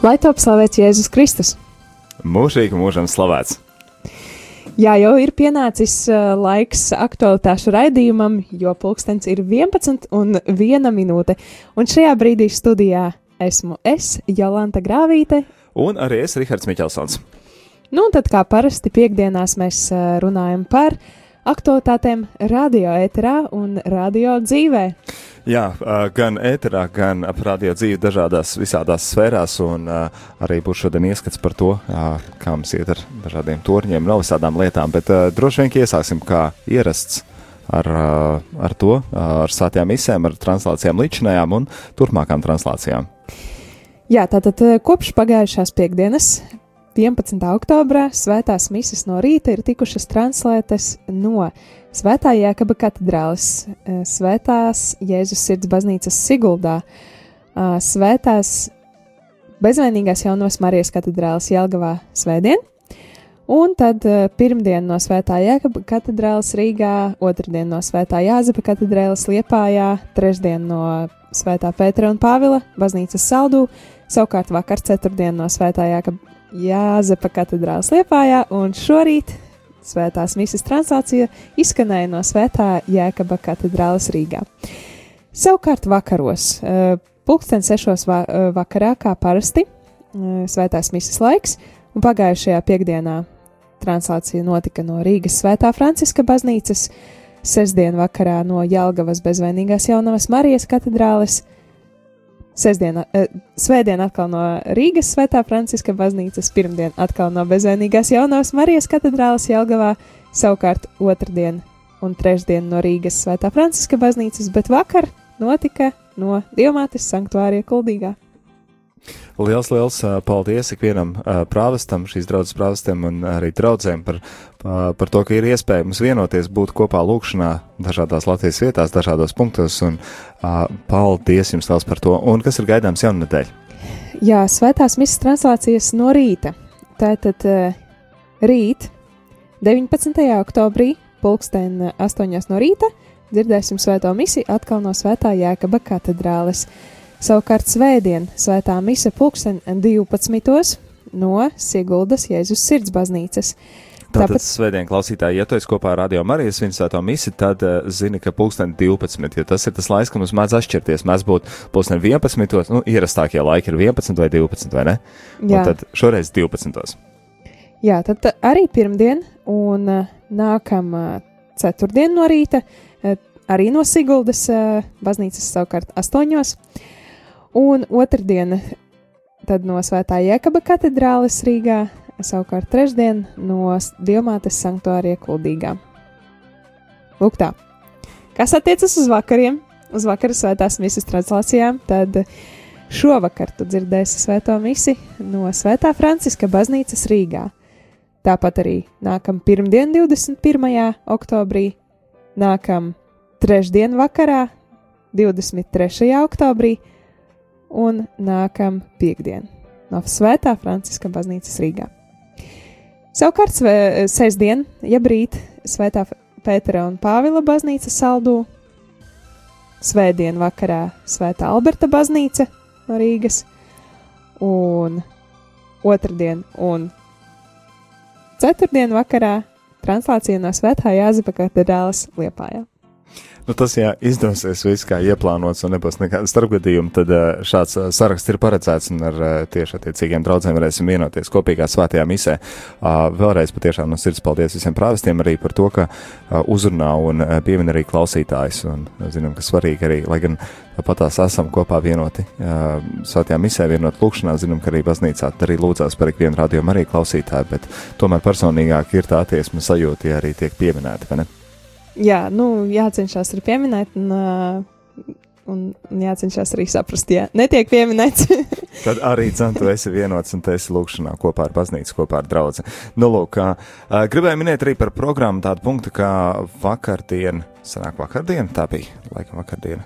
Lai top slavēts Jēzus Kristus! Mūžīgi mūžam slavēts! Jā, jau ir pienācis uh, laiks aktualitāšu raidījumam, jo pulkstenis ir 11 un 1 minūte. Un šajā brīdī studijā esmu es, Jolanta Grāvīte. Un arī es, Rihards Miķelsons. Nu, un tad kā parasti piekdienās mēs uh, runājam par aktualitātēm radio ēterā un radio dzīvē. Jā, gan ēterā, gan radio dzīvi dažādās visādās sfērās, un arī būs šodien ieskats par to, kā mums iet ar dažādiem torņiem, no visādām lietām, bet droši vien iesāksim kā ierasts ar, ar to, ar sātījām misēm, ar translācijām līdzinājām un turpmākām translācijām. Jā, tātad kopš pagājušās piekdienas 11. oktobrā svētās misijas no rīta ir tikušas translētas no Svētā Jēkaba katedrālis, eh, Svētās Jēzus sirds baznīcas Siguldā, Svētās bezvainīgās jaunās Marijas katedrālis Jelgavā Svētdien, un tad eh, pirmdien no Svētā Jēkaba katedrālis Rīgā, otrdien no Svētā Jāzepa katedrālis Liepājā, trešdien no Svētā Pētera un Pāvila baznīcas Saldū, savukārt vakar ceturtdien no Svētā Jēkaba Jāzepa katedrālis Liepājā, un šorīt svētās misijas translācija izskanēja no Svētā Jēkaba katedrāles Rīgā. Savukārt vakaros, eh, pulksten sešos va eh, vakarā, kā parasti, eh, svētās misijas laiks, un pagājušajā piekdienā translācija notika no Rīgas Svētā Franciska baznīcas, sestdien vakarā no Jelgavas bezvainīgās jaunavas Marijas katedrāles, Sestdiena, uh, svētdien atkal no Rīgas Svētā Franciska baznīcas, pirmdien atkal no bezvainīgās jaunās Marijas katedrāles Jelgavā, savukārt otrdien un trešdien no Rīgas Svētā Franciska baznīcas, bet vakar notika no Dievmātes sanktuārija Kuldīgā. Liels, liels paldies ikvienam prāvestam, šīs draudzes prāvestam un arī draudzēm par, par to, ka ir iespēja mums vienoties, būt kopā lūkšanā dažādās Latvijas vietās, dažādos punktos, un paldies jums liels par to. Un kas ir gaidāms jaunadēļ? Jā, svētās misijas translācijas no rīta. Tātad rīt, 19. oktobrī, pulksten 8 no rīta, dzirdēsim svēto misiju atkal no svētā Jēkaba katedrāles. Savukārt svētdien svētā mise pulksten 12. no Siguldas Jēzus sirds baznīcas. Tātad, Tāpēc svētdien klausītāji, ja tu esi kopā ar Radio Marijas Svētā misiju, tad uh, zini, ka pulksten 12, jo tas ir tas laiks, kad mums mēdz atšķirties. Mēs būtu pulksten 11, nu, ierastākie laiki ir 11 vai 12, vai ne? Jā. Un tad šoreiz 12. Jā, tad arī pirmdien un uh, nākam uh, ceturtdien no rīta, uh, arī no Siguldas uh, baznīcas savukārt astoņos. Un otrdiena tad no Svētā Jēkaba katedrāles Rīgā, savukārt trešdien no Dievmātes sanktuārija Kuldīgā. Lūk tā. Kas attiecas uz vakariem, uz vakara svētās misijas translācijām, tad šovakar tu dzirdēsi svēto misi no Svētā Franciska baznīcas Rīgā. Tāpat arī nākam pirmdien, 21. oktobrī, nākam trešdien vakarā, 23. oktobrī, un nākam piekdien no Svētā Franciska baznīcas Rīgā. Savukārt sestdien, ja brīt, Svētā Pētera un Pāvila baznīca saldū, Svētdien vakarā Svētā Alberta baznīca no Rīgas, un otrdien un ceturtdien vakarā translācija no Svētā Jāzepa katedrāles Liepājā nu, tas, ja izdosies viss kā ieplānots un nebūs nekāda starpgadījuma, tad uh, šāds uh, saraksts ir paredzēts un ar uh, tieši attiecīgiem draugiem varēsim vienoties kopīgā svētajā misē. Vēlreiz patiešām no sirds paldies visiem prāvestiem arī par to, ka uzrunā un piemin arī klausītājs. Un zinām, ka svarīgi arī, lai gan patās esam kopā vienoti svētajā misē, vienot lūkšanā, zinām, ka arī baznīcā arī lūdzās par ikvienu radiomu arī klausītāju, bet tomēr personīgāk ir tā attieksme sajūta, ja arī tiek pieminēti, vai ne? Jā, nu, jācenšas arī pieminēt, un, uh, un, un jācenšas arī saprast, ja netiek pieminēts. Tad arī dzan, tu esi vienots un tu esi lūkšanā kopā ar baznīcu, kopā ar draugu. Nu, lūk, gribēju minēt arī par programmu tādu punktu kā vakardien, sanāk vakardien, tā bija, laikam vakardien.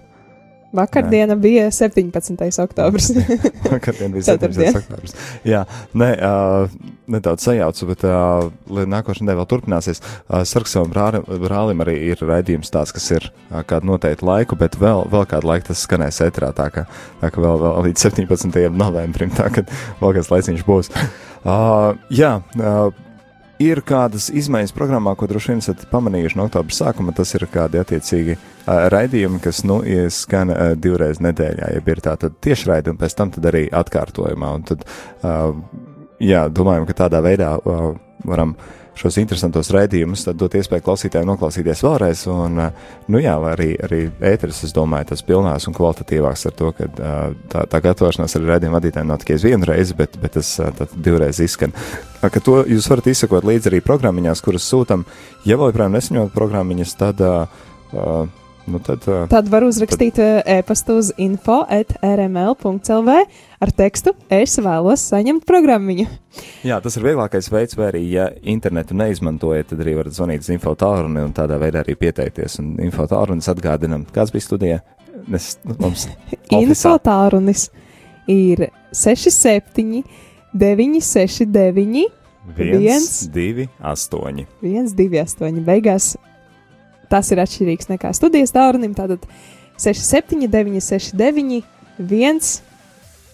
Vakardiena bija 17. oktobris. Vakardiena bija 17. oktobris. Jā, nē, uh, nedaudz sajaucu, bet uh, nākošais nedēļa vēl turpināsies. Uh, Sarksavam brālim, arī ir raidījums tāds, kas ir uh, kādu noteiktu laiku, bet vēl, vēl kādu laiku tas skanēs etrā, tā ka, tā ka vēl, vēl līdz 17. novembrim, tā ka vēl kāds laiciņš būs. Uh, jā, uh, ir kādas izmaiņas programmā, ko droši vien esat pamanījuši no oktobra sākuma. Tas ir kādi attiecīgi uh, raidījumi, kas nu skan uh, divreiz nedēļā, ja ir tāda tieši raidījuma, pēc tam arī atkārtojumā. Un tad, uh, jā, domājam, ka tādā veidā uh, varam šos interesantos raidījumus, tad dot iespēju klausītājiem noklausīties vēlreiz. Un, nu jā, arī, arī ēteris, es domāju, tas pilnāks un kvalitatīvāks ar to, ka tā, tā gatavošanās ar raidījumu vadītājiem nav tikai vienu reizi, bet, bet tas divreiz izskan. Ka to jūs varat izsakot līdzi arī programmiņās, kuras sūtam. Ja vēl joprojām nesaņemat programmiņas, tad. Uh, Nu tad, uh, tad var uzrakstīt e-pastu uz info.rml.clv ar tekstu Es vēlos saņemt programmu. Jā, tas ir vieglākais veids, vai arī, ja internetu neizmantojat, tad arī varat zvanīt uz info tālruni un tādā veidā arī pieteikties. Un info tālrunis atgādinam, kāds bija studijā. Nes, nu, mums info tālrunis ir 67, 969, 1, 2, 8. 1, 2, 8. Beigās tas ir atšķirīgs nekā studijas tālrunim. Tātad 679, 69, 1,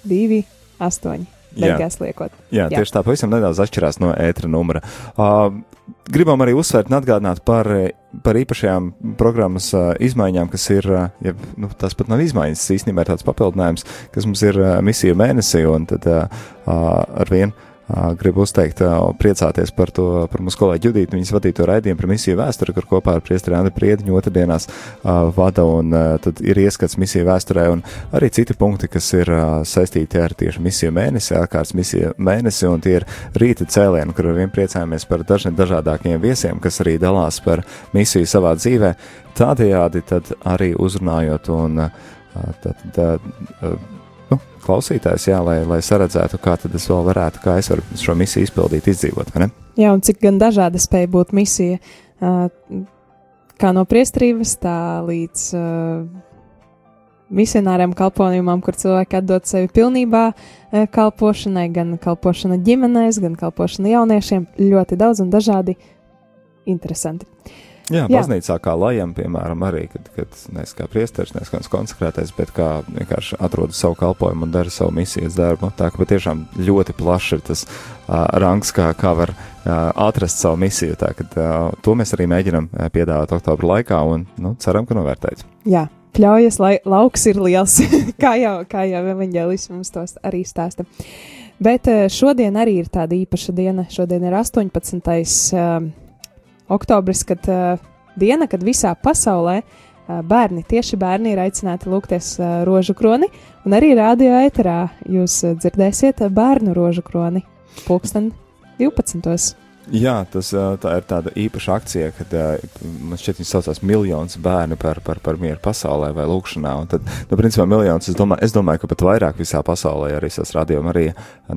2, 8. Beigās liekot. Jā, jā, tieši tā pavisam nedaudz atšķirās no ētra numura. Uh, gribam arī uzsvērt un atgādināt par, par īpašajām programmas uh, izmaiņām, kas ir, uh, ja, nu, tas pat nav izmaiņas, īstenībā ir tāds papildinājums, kas mums ir uh, misija mēnesī un tad uh, ar vienu Gribu uzteikt, priecāties par to, par mūsu kolēģi Judītu, viņas vadīto raidījumu par misiju vēsturi, kur kopā ar priesteri Andri Priediņu otrdienās vada, un tad ir ieskats misiju vēsturē, un arī citi punkti, kas ir saistīti ar tieši misiju mēnesi, ārkārtas misiju mēnesi, un tie ir rīta cēlieni, kur ar vien priecājamies par dažiem dažādākiem viesiem, kas arī dalās par misiju savā dzīvē, tādējādi tad arī uzrunājot un tad, tad, nu, klausītājs, jā, lai, lai saredzētu, kā tad es vēl varētu, kā es varu šo misiju izpildīt, izdzīvot? Jā, un cik gan dažāda spēja būt misija, kā no priestrības, tā līdz misionāriem kalpojumam, kur cilvēki atdod sevi pilnībā kalpošanai, gan kalpošana ģimenēs, gan kalpošana jauniešiem, ļoti daudz un dažādi interesanti. Jā, Jā. baznīcā kā lajam, piemēram, arī, kad, kad nevis kā priesteris, nevis kāds konsekrētais, bet kā vienkārši atrod savu kalpojumu un dara savu misijas darbu. Tā ka patiešām ļoti plašs ir tas uh, rangs, kā, kā var uh, atrast savu misiju. Tā ka uh, to mēs arī mēģinam piedāvāt oktobra laikā un nu, ceram, ka novērtēt. Jā. Pļaujas, lai lauks ir liels, kā jau, kā jau evaņģēlis mums tos arī stāsta. Bet šodien arī ir tāda īpaša diena. Šodien ir 18 oktobris, kad uh, diena, kad visā pasaulē uh, bērni, tieši bērni, ir aicināti lūgties uh, rožu kroni, un arī radio ēterā jūs dzirdēsiet bērnu rožu kroni pulksten 12. Jā, tas tā ir tāda īpaša akcija, kad man šķiet, viņi saucās miljonus bērnu par, par, par mieru pasaulē vai lūkšanā. Un tad, nu, principā, miljonus, es domāju, es domāju, ka pat vairāk visā pasaulē, arī tas radījuma arī,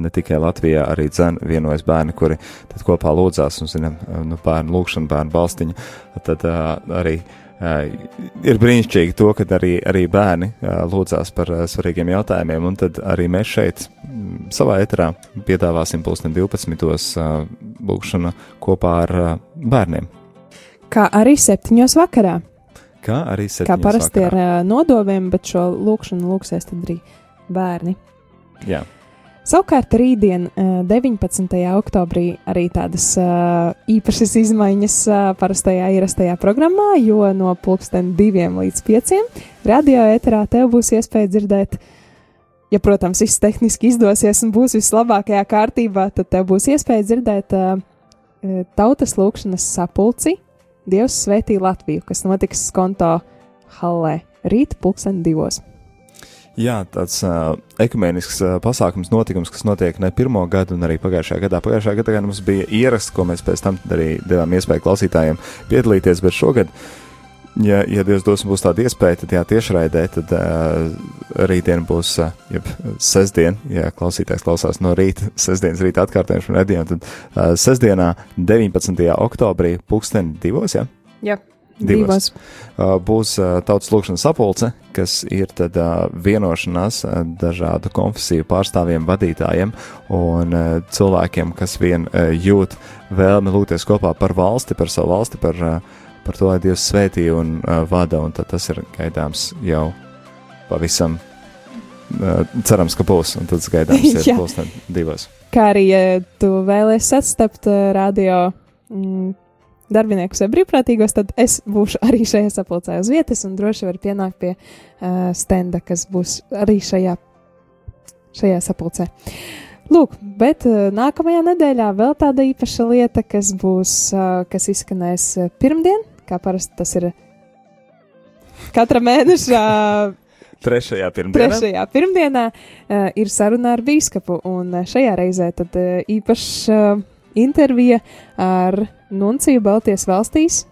ne tikai Latvijā, arī dzen vienojas bērni, kuri tad kopā lūdzās, un, zinām, nu, bērnu lūkšana, bērnu balstiņa, tad arī Uh, ir brīnišķīgi to, ka arī, arī bērni uh, lūdzās par uh, svarīgiem jautājumiem, un tad arī mēs šeit m, savā eterā piedāvāsim pulksten 12. lūkšanu kopā ar bērniem. Kā arī septiņos vakarā. Kā arī septiņos Kā parasti vakarā. ar nodoviem, bet šo lūkšanu lūksies tad arī bērni. Jā. Savukārt rītdien, 19. oktobrī, arī tādas īpašas izmaiņas parastajā ierastajā programmā, jo no pulksten diviem līdz pieciem radio ēterā tev būs iespēja dzirdēt, ja, protams, viss tehniski izdosies un būs vislabākajā kārtībā, tad tev būs iespēja dzirdēt tautas lūkšanas sapulci Dievs svētī Latviju, kas notiks Skonto hallē rīt pulksten divos. Jā, tāds uh, ekumenisks uh, pasākums, notikums, kas notiek ne pirmo gadu, un arī pagājušajā gadā. Pagājušajā gadā mums bija ierasts, ko mēs pēc tam arī devām iespēju klausītājiem piedalīties, bet šogad, ja, ja Dievs dos mums tādu iespēju, tad jā, tiešraidē, tad uh, rītdien būs, uh, jeb sestdien, ja klausītājs klausās no rīta, sestdienas rīta atkārtojums un redzījām, tad uh, sestdienā 19. oktobrī pulksten divos, jā? Jā. Divos. Uh, būs uh, tautas lūkšanas sapulce, kas ir tad uh, vienošanās dažādu konfesiju pārstāvjiem, vadītājiem un cilvēkiem, kas vien jūt vēlmi lūgties kopā par valsti, par savu valsti, par, par to, lai Dievs svētī un vada, un tad tas ir gaidāms jau pavisam. Cerams, ka būs, un tad gaidāms ir pulksten divos. Kā arī, ja tu vēlēsies atstapt radio mm, darbiniekus vai brīvprātīgos, tad es būšu arī šajā sapulcē uz vietas un droši var pienākt pie uh, stenda, kas būs arī šajā, šajā sapulcē. Lūk, bet uh, nākamajā nedēļā vēl tāda īpaša lieta, kas būs, uh, kas izskanēs uh, pirmdien, kā parasti tas ir katra mēneša Trešajā pirmdienā. Trešajā pirmdienā uh, ir saruna ar biskupu, un uh, šajā reizē tad uh, īpašs uh, intervija ar Nunciju Baltijas valstīs,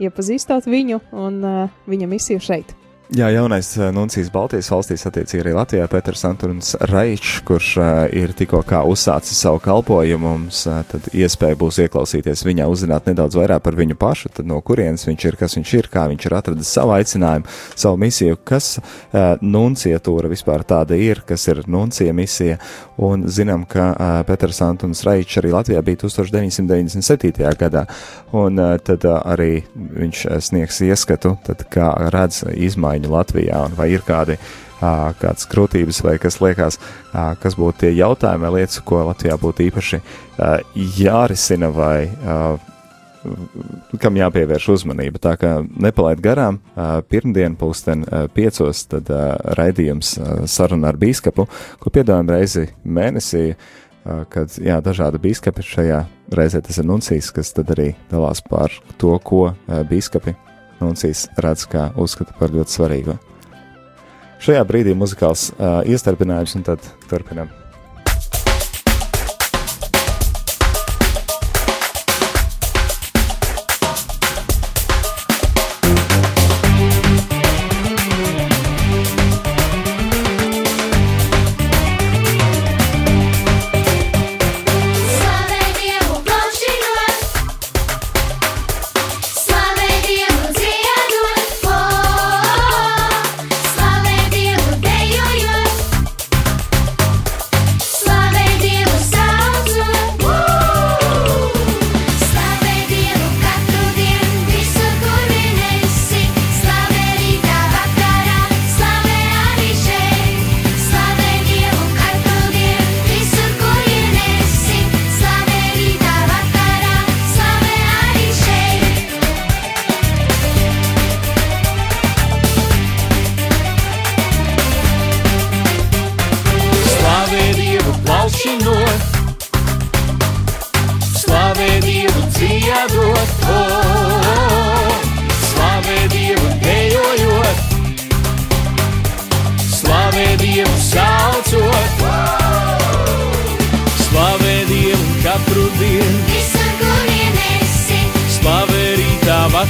iepazīstot viņu un uh, viņa misiju šeit. Jā, jaunais uh, Nuncijas Baltijas valstīs, attiecīgi arī Latvijā, Pēters Antons Raičs, kurš uh, ir tikko uzsācis savu kalpojumu, mums uh, tad iespēja būs ieklausīties viņā, uzzināt nedaudz vairāk par viņu pašu, tad no kurienes viņš ir, kas viņš ir, kā viņš ir atradis savu aicinājumu, savu misiju, kas uh, nunciatūra vispār tāda ir, kas ir nuncija misija, un zinām, ka uh, Pēters Antons Raičs arī Latvijā bija 1997. gadā, un uh, tad uh, arī viņš sniegs ieskatu, tad kā redz izmaiņu izmaiņu Latvijā, un vai ir kādi, kādas krūtības, vai kas liekas, kas būtu tie jautājumi vai lietas, ko Latvijā būtu īpaši jārisina vai kam jāpievērš uzmanība. Tā kā nepalaid garām, pirmdien, pulksten piecos, tad raidījums saruna ar bīskapu, ko piedāvājam reizi mēnesī, kad jā, dažādi bīskapi šajā reizē tas ir nuncīs, kas tad arī dalās par to, ko uh, bīskapi Nuncijas redz kā uzskata par ļoti svarīgu. Šajā brīdī muzikāls uh, iestarpinājums, un tad turpinām.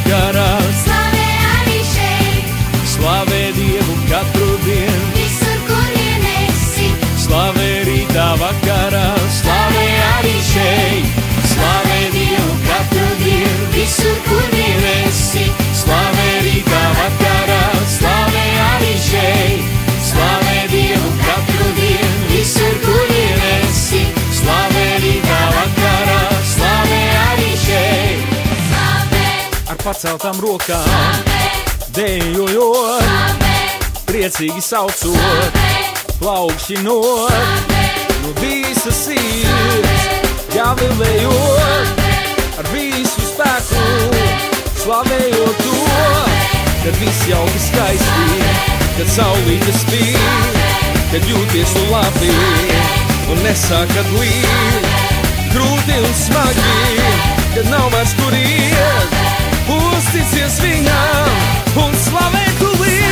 Rītā vakarā, slavē paceltām rokām, dejojot, priecīgi saucot, slavē, plaukšinot, no visas sirds, jāvilējot, ar visu spēku, slavējot to, kad viss jauki skaisti, kad saulīte spīd, kad jūties tu labi un nesākat līdzi. Grūti un smagi, kad nav vairs kur iet, uzticies viņam un slavē tu līdzi.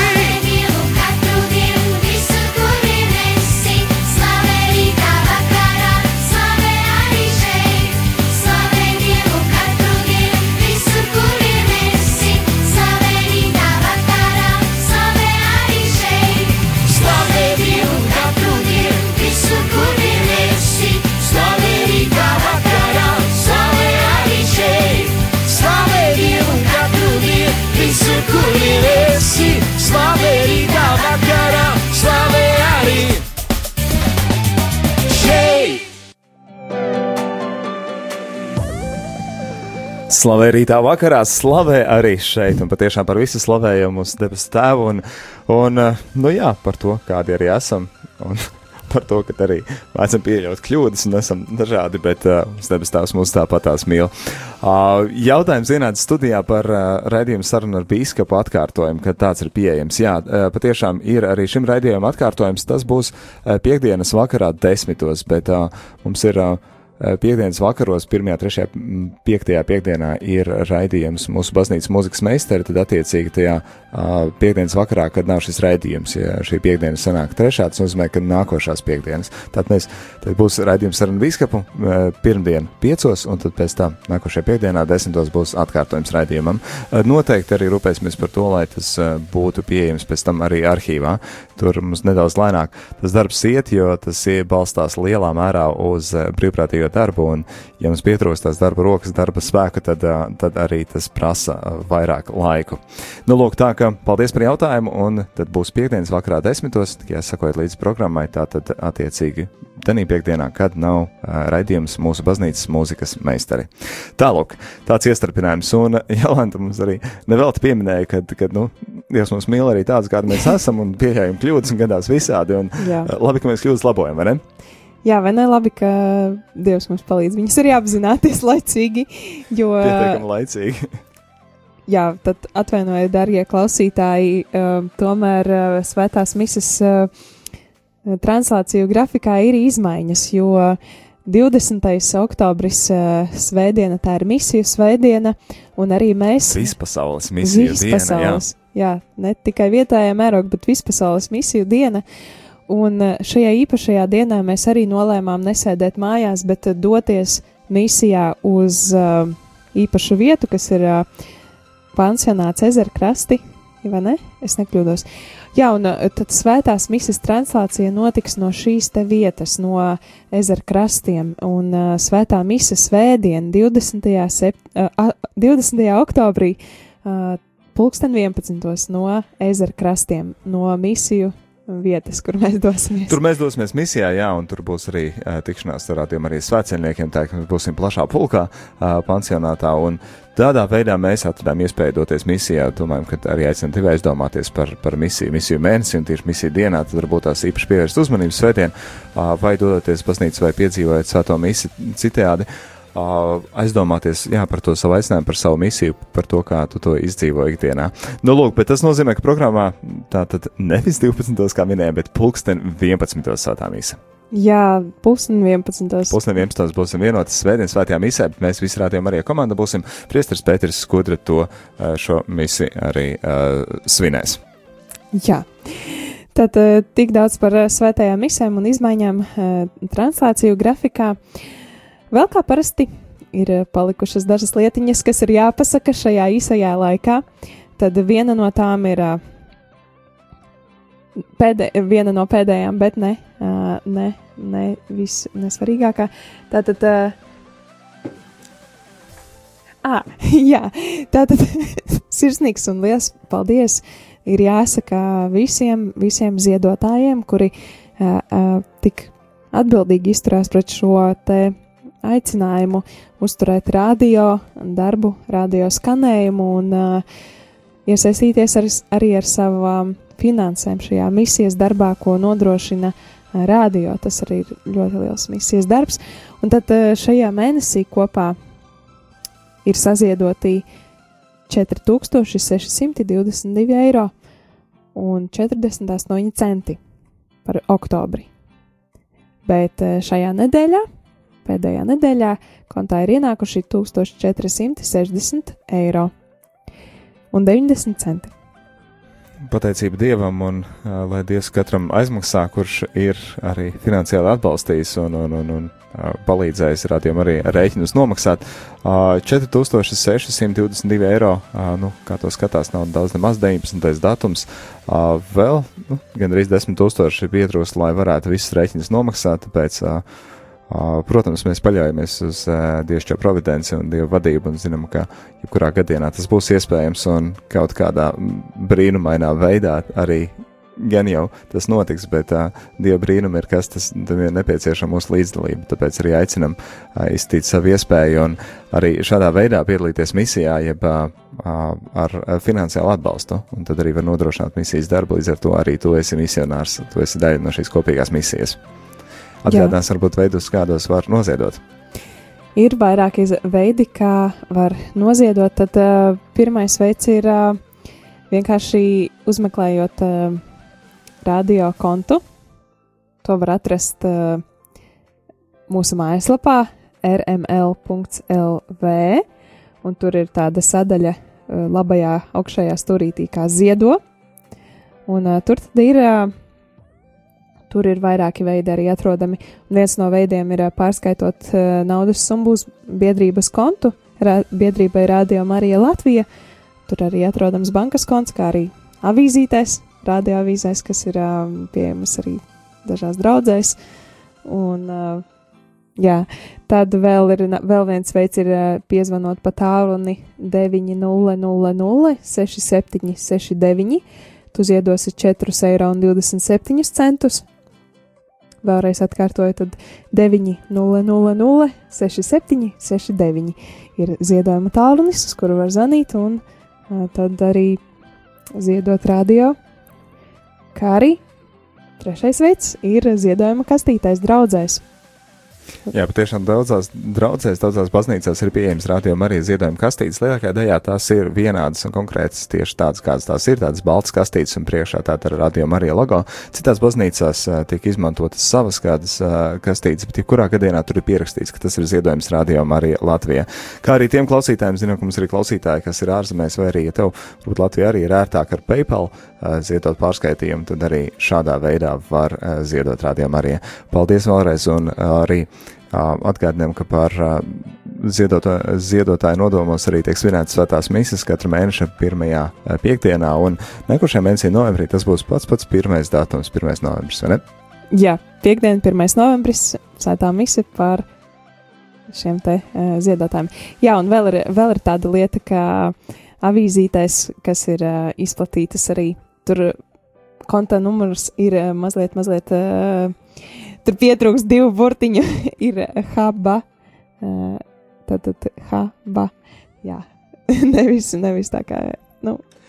Slavē rītā vakarā, slavē arī šeit, un patiešām par visu slavējumu mūsu debesu tēvu, un, un, eh, nu jā, par to, kādi arī esam, un par to, ka arī mēdzam pieļaut kļūdas un esam dažādi, bet uh, debesu tēvs mūs tāpatās mīl. Uh, jautājums dienāts studijā par uh, raidījumu sarunu ar bīskapu atkārtojumu, kad tāds ir pieejams. Jā, uh, patiešām ir arī šim raidījumam atkārtojums, tas būs uh, piekdienas vakarā desmitos, bet uh, mums ir. Uh, Piektdienas vakaros, 1, 3, 5 piekdienā ir raidījums mūsu baznīcas mūzikas meistari, tad attiecīgi tajā piekdienas vakarā, kad nav šis raidījums, ja šī piekdiena sanāk trešā, tas nozīmē, ka nākošās piekdienas. Tad mēs, tad būs raidījums ar biskupu uh, pirmdien piecos, un tad pēc tam nākošajā piekdienā desmitos būs atkārtojums raidījumam. Noteikti arī rūpēsimies par to, lai tas būtu pieejams pēc tam arī arhīvā. Tur mums nedaudz lēnāk tas darbs iet, jo tas balstās lielā mērā uz uh, brīvprātīgo darbu, un, ja mums pietrūkst tās darba rokas, darba spēka, tad, tad arī tas prasa vairāk laiku. Nu, lūk, tā ka paldies par jautājumu, un tad būs piekdienas vakarā desmitos, tikai sakojot līdz programmai, tā tad attiecīgi tenī piekdienā, kad nav uh, raidījums mūsu baznīcas mūzikas meistari. Tālūk, tāds iestarpinājums, un Jolanta mums arī nevelti pieminēja, ka, kad, nu, Dievs mums mīl arī tāds, kādi mēs esam, un pieļaujam kļūdas, un gadās visādi, un Jā. labi, ka mēs kļūdas labojam, vai ne? Jā, vai ne labi, ka Dievs mums palīdz. Viņus arī apzināties laicīgi, jo, Pietiekami laicīgi. jā, tad atvainojiet, darbie klausītāji, uh, tomēr uh, svētās misijas uh, translāciju grafikā ir izmaiņas, jo 20. oktobris uh, svētdiena, tā ir misiju svētdiena, un arī mēs Vispasaules misija diena, jā. Vispasaules, jā, ne tikai vietējā mērogā, bet vispasaules misiju diena. Un eh, šajā īpašajā dienā mēs arī nolēmām nesēdēt mājās, bet eh, doties misijā uz uh, īpašu vietu, kas ir uh, pansionāts ezera krasti, vai ne? Es nekļūdos. Jā, un tad svētās misijas translācija notiks no šīs te vietas, no ezera krastiem, un uh, svētā misija svētdien 20. Sep, uh, 20. oktobrī uh, pulksten 11. no ezera krastiem, no misiju vietas, kur mēs dosimies. Tur mēs dosimies misijā, jā, un tur būs arī uh, tikšanās ar tādiem arī svētceļniekiem, tā ka mēs būsim plašā pulkā, uh, pansionātā, un tādā veidā mēs atradām iespēju doties misijā. Domājam, ka arī aicinām tevi aizdomāties par, par misiju, misiju mēnesi, un tieši misiju dienā tad varbūt tās īpaši pievērst uzmanību svētdien, uh, vai dodoties baznīcu vai piedzīvojot svēto misiju citādi. Uh, aizdomāties jā, par to savu aicinājumu, par savu misiju, par to, kā tu to izdzīvo ikdienā. Nu, lūk, bet tas nozīmē, ka programmā tā tad nevis 12. kā minējām, bet pulksten 11. svētā mīsa. Jā, pusdien 11. Pusdien 11. būsim vienotas svētdienas svētajā misē, bet mēs visi rādījām arī komanda būsim. Priestars Pēters Skudra to uh, šo misiju arī uh, svinēs. Jā. Tad tik daudz par svētajām misēm un izmaiņām eh, translāciju grafikā. Vēl kā parasti ir eh, palikušas dažas lietiņas, kas ir jāpasaka šajā īsajā laikā. Tad viena no tām ir eh, pēdē, viena no pēdējām, bet ne, eh, ne, ne vis nesvarīgākā. Tātad. Ah, jā, tātad sirsnīgs un liels paldies ir jāsaka visiem, visiem ziedotājiem, kuri uh, uh, tik atbildīgi izturās pret šo te aicinājumu uzturēt radio darbu, radio skanējumu un uh, iesaistīties ar, arī ar savām finansēm šajā misijas darbā, ko nodrošina radio. Tas arī ir ļoti liels misijas darbs. Un tad uh, šajā mēnesī kopā ir saziedoti 4622 eiro un 48 centi par oktobri. Bet šajā nedēļā, pēdējā nedēļā, kontā ir ienākuši 1460 eiro un 90 centi. Pateicība Dievam un uh, lai Dievs katram aizmaksā, kurš ir arī finansiāli atbalstījis un, un, un, un uh, palīdzējis rādījumam arī rēķinus nomaksāt. Uh, 4622 eiro, nu, kā to skatās, nav daudz nemaz 19. datums. Vēl nu, gandrīz 10 tūkstoši pietrūkst, lai varētu visus rēķinus nomaksāt, tāpēc Protams, mēs paļaujamies uz Dieva providenci un Dieva vadību un zinām, ka jebkurā gadījumā tas būs iespējams un kaut kādā brīnumainā veidā arī gan jau tas notiks, bet uh, Dieva brīnum ir, kas tas ir nepieciešama mūsu līdzdalība. Tāpēc arī aicinam uh, iztīt savu iespēju un arī šādā veidā piedalīties misijā, jeb uh, ar finansiālu atbalstu. Un tad arī var nodrošināt misijas darbu. Līdz ar to arī tu esi misionārs, tu esi daļa no šīs kopīgās misijas. Atgādinās, varbūt veidus, kādos var noziedot. Ir vairāki veidi, kā var noziedot. Tad uh, pirmais veids ir uh, vienkārši uzmeklējot uh, radio kontu. To var atrast uh, mūsu mājaslapā rml.lv, un tur ir tāda sadaļa uh, labajā augšējā stūrītī kā ziedo. Un uh, tur tad ir. Uh, Tur ir vairāki veidi arī atrodami. Viens no veidiem ir ā, pārskaitot uh, naudas summu uz biedrības kontu. Ra biedrībai Radio Marija Latvija. Tur arī atrodams bankas konts, kā arī avīzītēs, radioavīzēs, kas ir uh, pieejamas arī dažās draudzēs. Un, jā, tad vēl, ir, vēl viens veids ir piezvanot pa tālruni 900 6769. Tu ziedosi 4,27 eiro. Vēlreiz atkārtoju, tad 900 6769 ir ziedojuma tālrunis, uz kuru var zvanīt, un tad arī ziedot radio. Kā arī trešais veids ir ziedojuma kastītais draudzēs. Jā, patiešām daudzās draudzēs, daudzās baznīcās ir pieejams rādījuma arī ziedojuma kastītes. Lielākajā daļā tās ir vienādas un konkrētas tieši tādas, kādas tās ir, tādas baltas kastītes un priekšā tā ar rādījuma arī logo. Citās baznīcās tiek izmantotas savas kādas kastītes, bet jebkurā gadījumā tur ir pierakstīts, ka tas ir ziedojums rādījuma arī Latvijā. Kā arī tiem klausītājiem, zinām, ka mums ir klausītāji, kas ir ārzemēs, vai arī, ja tev, varbūt Latvijā arī ir ērtāk ar PayPal ziedot pārskaitījumu, tad arī šādā veidā var uh, ziedot rādījuma arī. Paldies vēlreiz un uh, arī Atgādinām, ka par ziedotā, ziedotāju nodomos arī tiek svinētas svētās misijas katra mēneša pirmajā piekdienā, un nākošajā mēnesī novembrī tas būs pats pats pirmais datums, 1. novembris, vai ne? Jā, piekdiena, 1. novembris, sētā mise par šiem te uh, ziedotājiem. Jā, un vēl ir, vēl ir tāda lieta, ka avīzītēs, kas ir uh, izplatītas arī tur konta numurs ir uh, mazliet, mazliet, uh, tur pietrūks divu burtiņu, ir haba, uh, tātad haba, jā, nevis, nevis tā kā,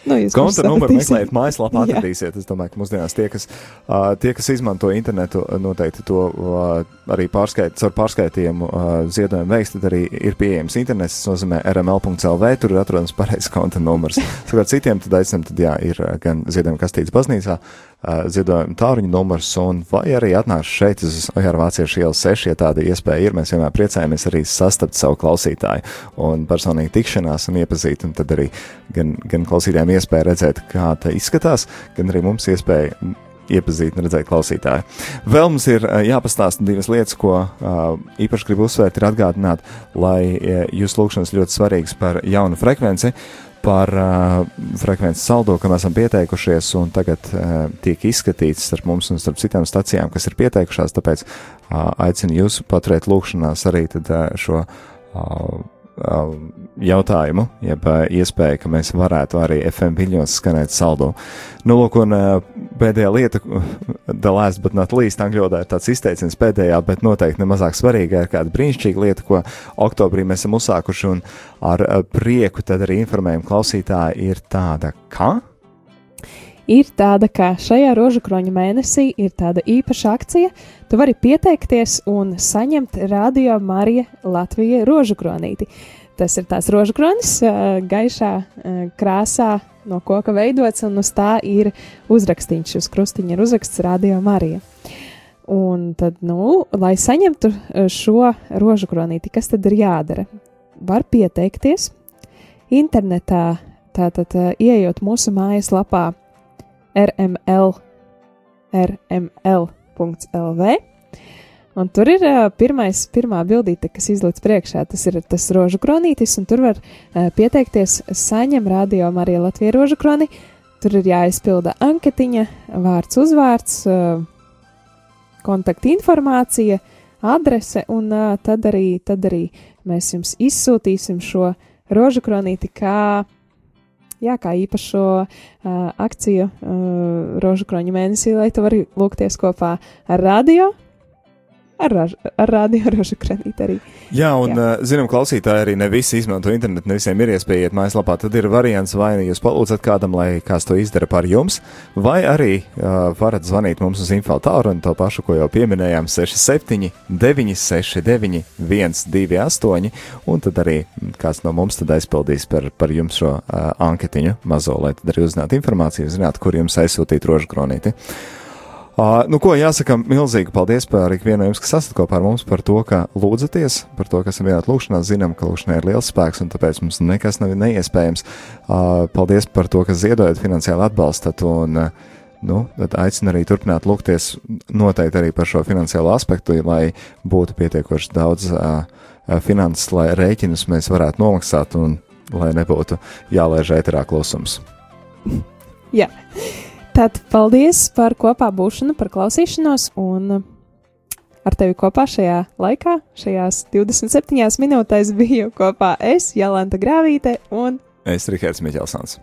nu, Konta numuru meklējiet mājaslapā, Jā. atradīsiet. Es domāju, ka mūsdienās tie, kas, uh, tie, kas izmanto internetu, noteikti to uh, arī pārskait, caur pārskaitījumu uh, ziedojumu veiks, tad arī ir pieejams internets, tas nozīmē rml.lv, tur ir atrodams pareizs konta numurs. Savukārt citiem tad aicinām, tad jā, ir gan ziedojuma kastītes baznīcā, ziedojuma tāruņa numurs, un vai arī atnāc šeit uz Vāciešu ielas 6, ja tāda iespēja ir, mēs vienmēr priecājamies arī sastapt savu klausītāju un personīgi tikšanās un iepazīt, un tad arī gan, gan klausītājiem iespēja redzēt, kā tā izskatās, gan arī mums iespēja iepazīt un redzēt klausītāju. Vēl mums ir jāpastāsta divas lietas, ko īpaši gribu uzsvērt, ir atgādināt, lai ā, jūs lūkšanas ļoti svarīgas par jaunu frekvenci, par uh, frekvences saldo, kam esam pieteikušies, un tagad uh, tiek izskatīts starp mums un starp citām stacijām, kas ir pieteikušās, tāpēc uh, aicinu jūs paturēt lūkšanās arī tad, uh, šo uh, jautājumu, jeb uh, iespēju, ka mēs varētu arī FM viļņos skanēt saldo. Nu, lūk, un uh, pēdējā lieta, the last but not least, angļu valodā ir tāds izteiciens pēdējā, bet noteikti nemazāk svarīga ir kāda brīnišķīga lieta, ko oktobrī mēs esam uzsākuši un ar uh, prieku tad arī informējam klausītāji ir tāda, ka? Ir tāda, ka šajā rožu kroņa mēnesī ir tāda īpaša akcija. Tu vari pieteikties un saņemt radio Marija Latvija rožu kronīti. Tas ir tās rožu kronis, ā, gaišā krāsā no koka veidots, un uz tā ir uzrakstīts. Uz krustiņa ir uzraksts Radio Marija. Un tad, nu, lai saņemtu šo rožu kronīti, kas tad ir jādara? Var pieteikties internetā, tātad ieejot mūsu mājaslapā rml, rml.lv. Un tur ir uh, pirmais, pirmā bildīte, kas izlīdz priekšā. Tas ir tas rožu kronītis, un tur var uh, pieteikties saņem radio Marija Latvija rožu kroni. Tur ir jāizpilda anketiņa, vārds, uzvārds, uh, kontakta informācija, adrese, un uh, tad, arī, tad arī mēs jums izsūtīsim šo rožu kronīti kā jā, kā īpašo uh, akciju uh, Rožu kroņa mēnesī, lai tu vari lūgties kopā ar radio. Ar, ar radio rožu kranīti arī. Jā, un Jā. uh, zinām, klausītāji arī ne visi izmanto internetu, ne visiem ir iespēja iet mājaslapā. Tad ir variants, vai nu jūs palūdzat kādam, lai kāds to izdara par jums, vai arī uh, varat zvanīt mums uz info tālruni, to pašu, ko jau pieminējām, 67, 969, 128, un tad arī kāds no mums tad aizpildīs par, par jums šo uh, anketiņu mazo, lai tad arī uzzinātu informāciju, zinātu, kur jums aizsūtīt rožu kronīti. Uh, nu, ko jāsaka, milzīgi paldies par ikvienu jums, kas esat kopā ar mums, par to, ka lūdzaties, par to, ka esam vienot lūgšanā. Zinām, ka lūgšanai ir liels spēks, un tāpēc mums nekas nav neiespējams. Uh, paldies par to, ka ziedojat, finansiāli atbalstat, un uh, nu, tad aicinu arī turpināt lūgties noteikti arī par šo finansiālo aspektu, lai būtu pietiekoši daudz uh, uh, finanses, lai rēķinus mēs varētu nomaksāt, un lai nebūtu jālaiž ēterā klusums. Jā. Tad paldies par kopā būšanu, par klausīšanos, un ar tevi kopā šajā laikā, šajās 27 minūtēs biju kopā es, Jālanta Grāvīte un Es Rihards Miķelsons.